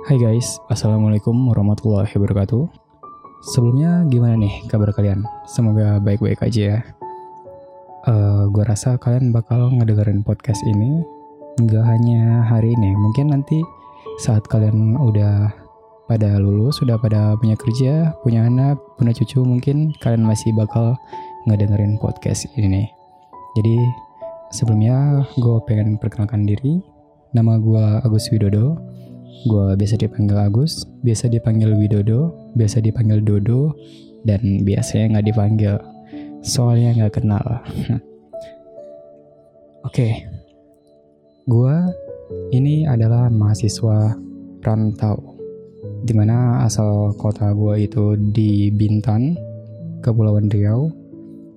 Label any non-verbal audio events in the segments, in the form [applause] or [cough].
Hai guys, Assalamualaikum warahmatullahi wabarakatuh. Sebelumnya gimana nih kabar kalian? Semoga baik-baik aja ya. Uh, Gue rasa kalian bakal ngedengerin podcast ini Nggak hanya hari ini, mungkin nanti saat kalian udah pada lulus, sudah pada punya kerja, punya anak, punya cucu Mungkin kalian masih bakal ngedengerin podcast ini Jadi sebelumnya gue pengen perkenalkan diri. Nama gue Agus Widodo Gue biasa dipanggil Agus, biasa dipanggil Widodo, biasa dipanggil Dodo, dan biasanya nggak dipanggil. Soalnya nggak kenal. [laughs] Oke, okay. gue ini adalah mahasiswa rantau, di mana asal kota gue itu di Bintan, Kepulauan Riau.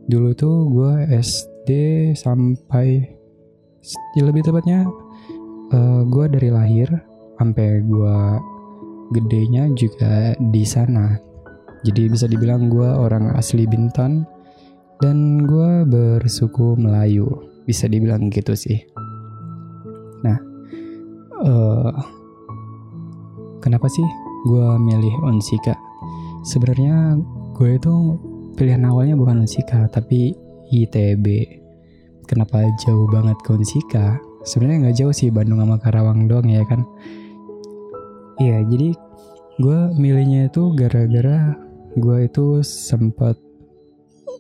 Dulu tuh gue SD sampai lebih tepatnya uh, gue dari lahir sampai gue gedenya juga di sana. Jadi bisa dibilang gue orang asli Bintan dan gue bersuku Melayu. Bisa dibilang gitu sih. Nah, uh, kenapa sih gue milih Onsika? Sebenarnya gue itu pilihan awalnya bukan Onsika tapi ITB. Kenapa jauh banget ke Onsika? Sebenarnya nggak jauh sih Bandung sama Karawang doang ya kan Iya, jadi gue milihnya itu gara-gara gue itu sempat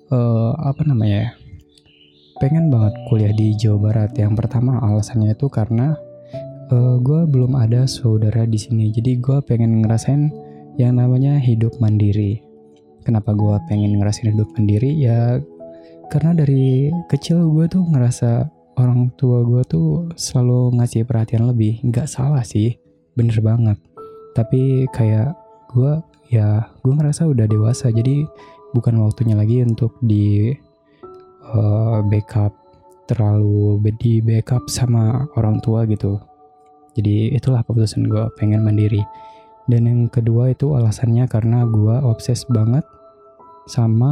uh, apa namanya ya, pengen banget kuliah di Jawa Barat. Yang pertama alasannya itu karena uh, eh, gue belum ada saudara di sini, jadi gue pengen ngerasain yang namanya hidup mandiri. Kenapa gue pengen ngerasain hidup mandiri? Ya karena dari kecil gue tuh ngerasa orang tua gue tuh selalu ngasih perhatian lebih. Nggak salah sih, bener banget. Tapi kayak gue ya gue ngerasa udah dewasa jadi bukan waktunya lagi untuk di uh, backup terlalu di backup sama orang tua gitu. Jadi itulah keputusan gue pengen mandiri. Dan yang kedua itu alasannya karena gue obses banget sama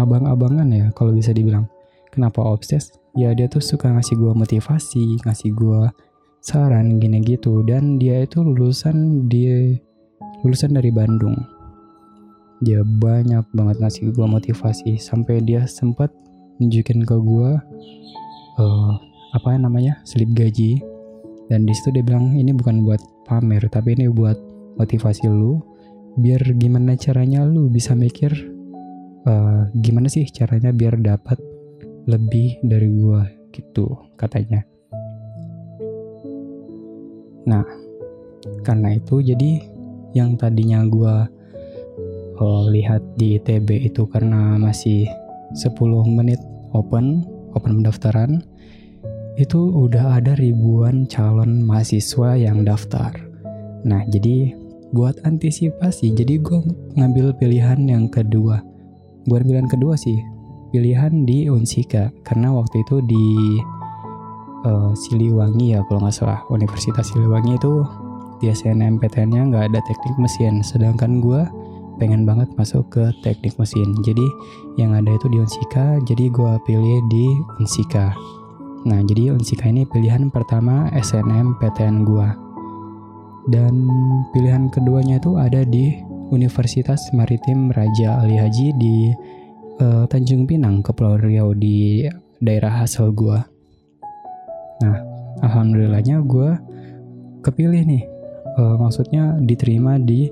abang-abangan ya kalau bisa dibilang. Kenapa obses? Ya dia tuh suka ngasih gue motivasi ngasih gue saran gini gitu. Dan dia itu lulusan di lulusan dari Bandung. Dia banyak banget ngasih gue motivasi. Sampai dia sempat nunjukin ke gue uh, apa namanya slip gaji. Dan di situ dia bilang ini bukan buat pamer tapi ini buat motivasi lu. Biar gimana caranya lu bisa mikir uh, gimana sih caranya biar dapat lebih dari gue gitu katanya Nah, karena itu jadi yang tadinya gue uh, lihat di TB itu karena masih 10 menit open, open pendaftaran, itu udah ada ribuan calon mahasiswa yang daftar. Nah, jadi buat antisipasi, jadi gue ngambil pilihan yang kedua. Buat pilihan kedua sih, pilihan di Unsika, karena waktu itu di uh, Siliwangi ya kalau nggak salah. Universitas Siliwangi itu di SNMPTN-nya nggak ada teknik mesin. Sedangkan gue pengen banget masuk ke teknik mesin. Jadi yang ada itu di Unsika. Jadi gue pilih di Unsika. Nah jadi Unsika ini pilihan pertama SNMPTN gue dan pilihan keduanya itu ada di Universitas Maritim Raja Ali Haji di uh, Tanjung Pinang Kepulauan Riau di daerah asal gue alhamdulillahnya gue kepilih nih. Uh, maksudnya diterima di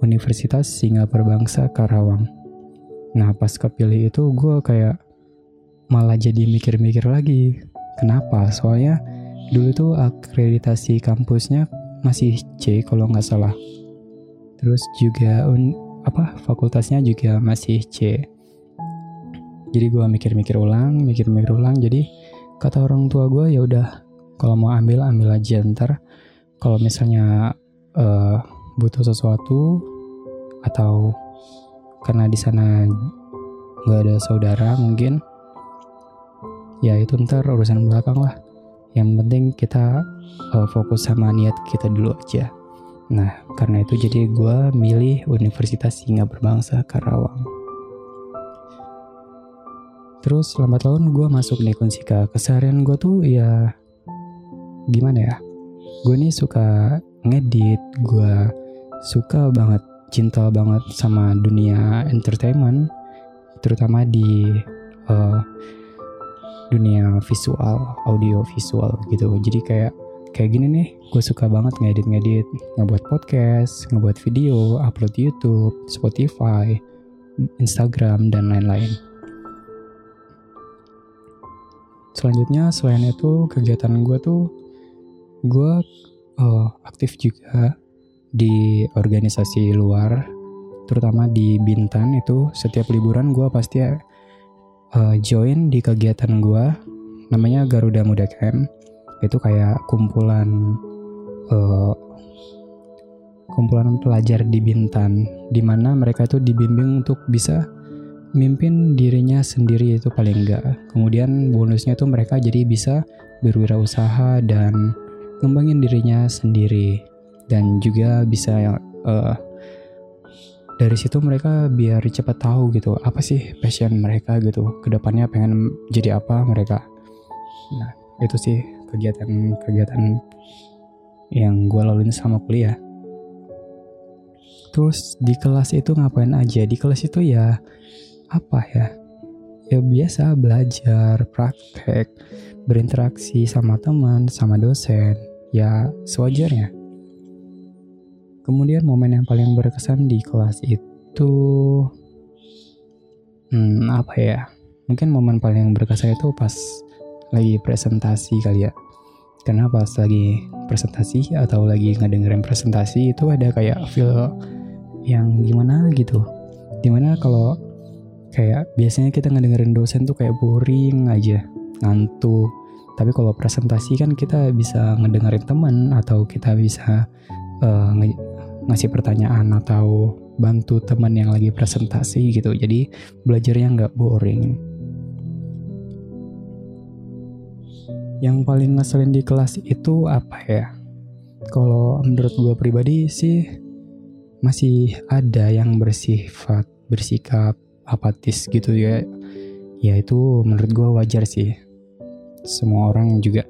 Universitas Singapura Bangsa Karawang. Nah, pas kepilih itu gue kayak malah jadi mikir-mikir lagi. Kenapa? Soalnya dulu tuh akreditasi kampusnya masih C kalau nggak salah. Terus juga un, apa fakultasnya juga masih C. Jadi gue mikir-mikir ulang, mikir-mikir ulang. Jadi kata orang tua gue ya udah kalau mau ambil ambil aja ntar. Kalau misalnya uh, butuh sesuatu atau karena di sana nggak ada saudara mungkin ya itu ntar urusan belakang lah. Yang penting kita uh, fokus sama niat kita dulu aja. Nah karena itu jadi gue milih Universitas Singa Berbangsa Karawang. Terus lambat laun gue masuk nih Konsika. Keseharian gue tuh ya gimana ya? Gue nih suka ngedit gue suka banget cinta banget sama dunia entertainment terutama di uh, dunia visual audio visual gitu jadi kayak kayak gini nih gue suka banget ngedit-ngedit ngebuat podcast ngebuat video upload YouTube Spotify Instagram dan lain-lain selanjutnya selain itu kegiatan gue tuh gue uh, aktif juga di organisasi luar terutama di Bintan itu. Setiap liburan gue pasti uh, join di kegiatan gue namanya Garuda Muda Camp. Itu kayak kumpulan uh, kumpulan pelajar di Bintan di mana mereka itu dibimbing untuk bisa mimpin dirinya sendiri itu paling enggak kemudian bonusnya tuh mereka jadi bisa berwirausaha dan ngembangin dirinya sendiri. Dan juga bisa uh, dari situ mereka biar cepat tahu gitu apa sih passion mereka gitu. Ke depannya pengen jadi apa mereka. Nah itu sih kegiatan-kegiatan yang gue laluin sama kuliah. Terus di kelas itu ngapain aja? Di kelas itu ya apa ya? Ya biasa belajar praktek berinteraksi sama teman sama dosen ya sewajarnya Kemudian momen yang paling berkesan di kelas itu hmm, apa ya? Mungkin momen paling berkesan itu pas lagi presentasi kali ya. Karena pas lagi presentasi atau lagi ngedengerin presentasi itu ada kayak feel yang gimana gitu. Di mana kalau kayak biasanya kita ngedengerin dosen tuh kayak boring aja, ngantuk. Tapi kalau presentasi kan kita bisa ngedengerin teman atau kita bisa uh, ngasih pertanyaan atau bantu teman yang lagi presentasi gitu. Jadi belajarnya nggak boring. Yang paling ngeselin di kelas itu apa ya? Kalau menurut gue pribadi sih masih ada yang bersifat bersikap apatis gitu ya. Ya itu menurut gue wajar sih semua orang juga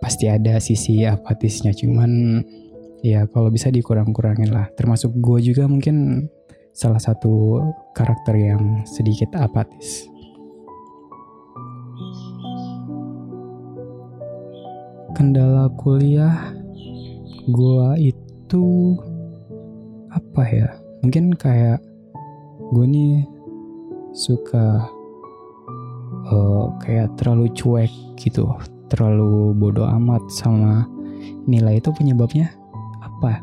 pasti ada sisi apatisnya. Cuman ya kalau bisa dikurang-kurangin lah. Termasuk gue juga mungkin salah satu karakter yang sedikit apatis. Kendala kuliah gue itu apa ya? Mungkin kayak gue nih suka uh, kayak terlalu cuek gitu terlalu bodoh amat sama nilai itu penyebabnya apa?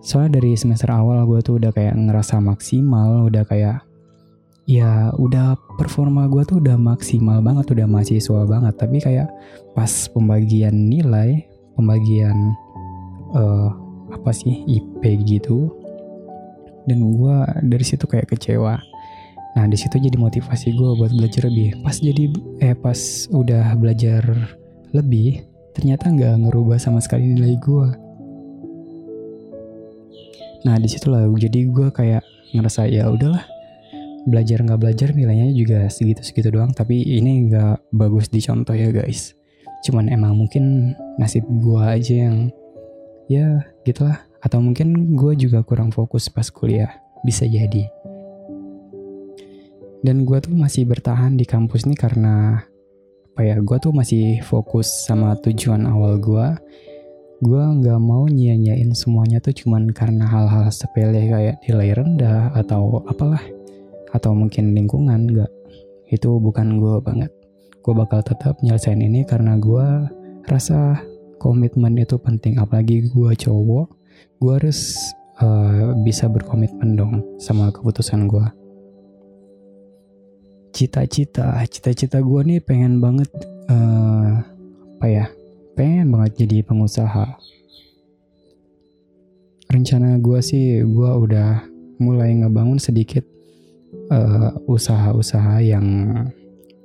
Soalnya dari semester awal gue tuh udah kayak ngerasa maksimal udah kayak ya udah performa gue tuh udah maksimal banget udah mahasiswa banget. Tapi kayak pas pembagian nilai pembagian uh, apa sih IP gitu dan gue dari situ kayak kecewa nah di situ jadi motivasi gue buat belajar lebih. Pas jadi eh pas udah belajar lebih ternyata nggak ngerubah sama sekali nilai gue nah di situlah jadi gue kayak ngerasa ya udahlah belajar nggak belajar nilainya juga segitu segitu doang. Tapi ini nggak bagus dicontoh ya guys. Cuman emang mungkin nasib gue aja yang ya gitulah. Atau mungkin gue juga kurang fokus pas kuliah. Bisa jadi dan gue tuh masih bertahan di kampus nih karena apa ya gue tuh masih fokus sama tujuan awal gue gue nggak mau nyanyain semuanya tuh cuman karena hal-hal sepele kayak nilai rendah atau apalah atau mungkin lingkungan nggak. Itu bukan gue banget. Gue bakal tetap nyelesain ini karena gue rasa komitmen itu penting. Apalagi gue cowok gue harus uh, bisa berkomitmen dong sama keputusan gue cita-cita cita-cita gue nih pengen banget uh, apa ya pengen banget jadi pengusaha. Rencana gue sih, gue udah mulai ngebangun sedikit eh, usaha-usaha yang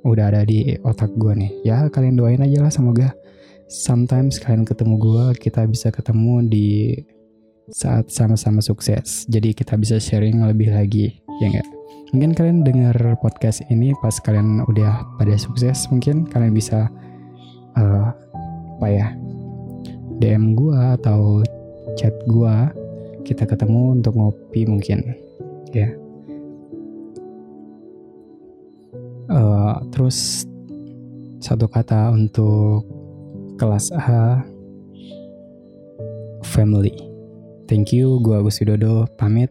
udah ada di otak gue nih. Ya kalian doain aja lah semoga sometimes kalian ketemu gue, kita bisa ketemu di saat sama-sama sukses. Jadi kita bisa sharing lebih lagi, ya enggak? Mungkin kalian dengar podcast ini pas kalian udah pada sukses, mungkin kalian bisa uh, apa ya DM gue atau chat gua. Kita ketemu untuk ngopi mungkin ya. Uh, terus satu kata untuk kelas A family. Thank you gua Agus Widodo pamit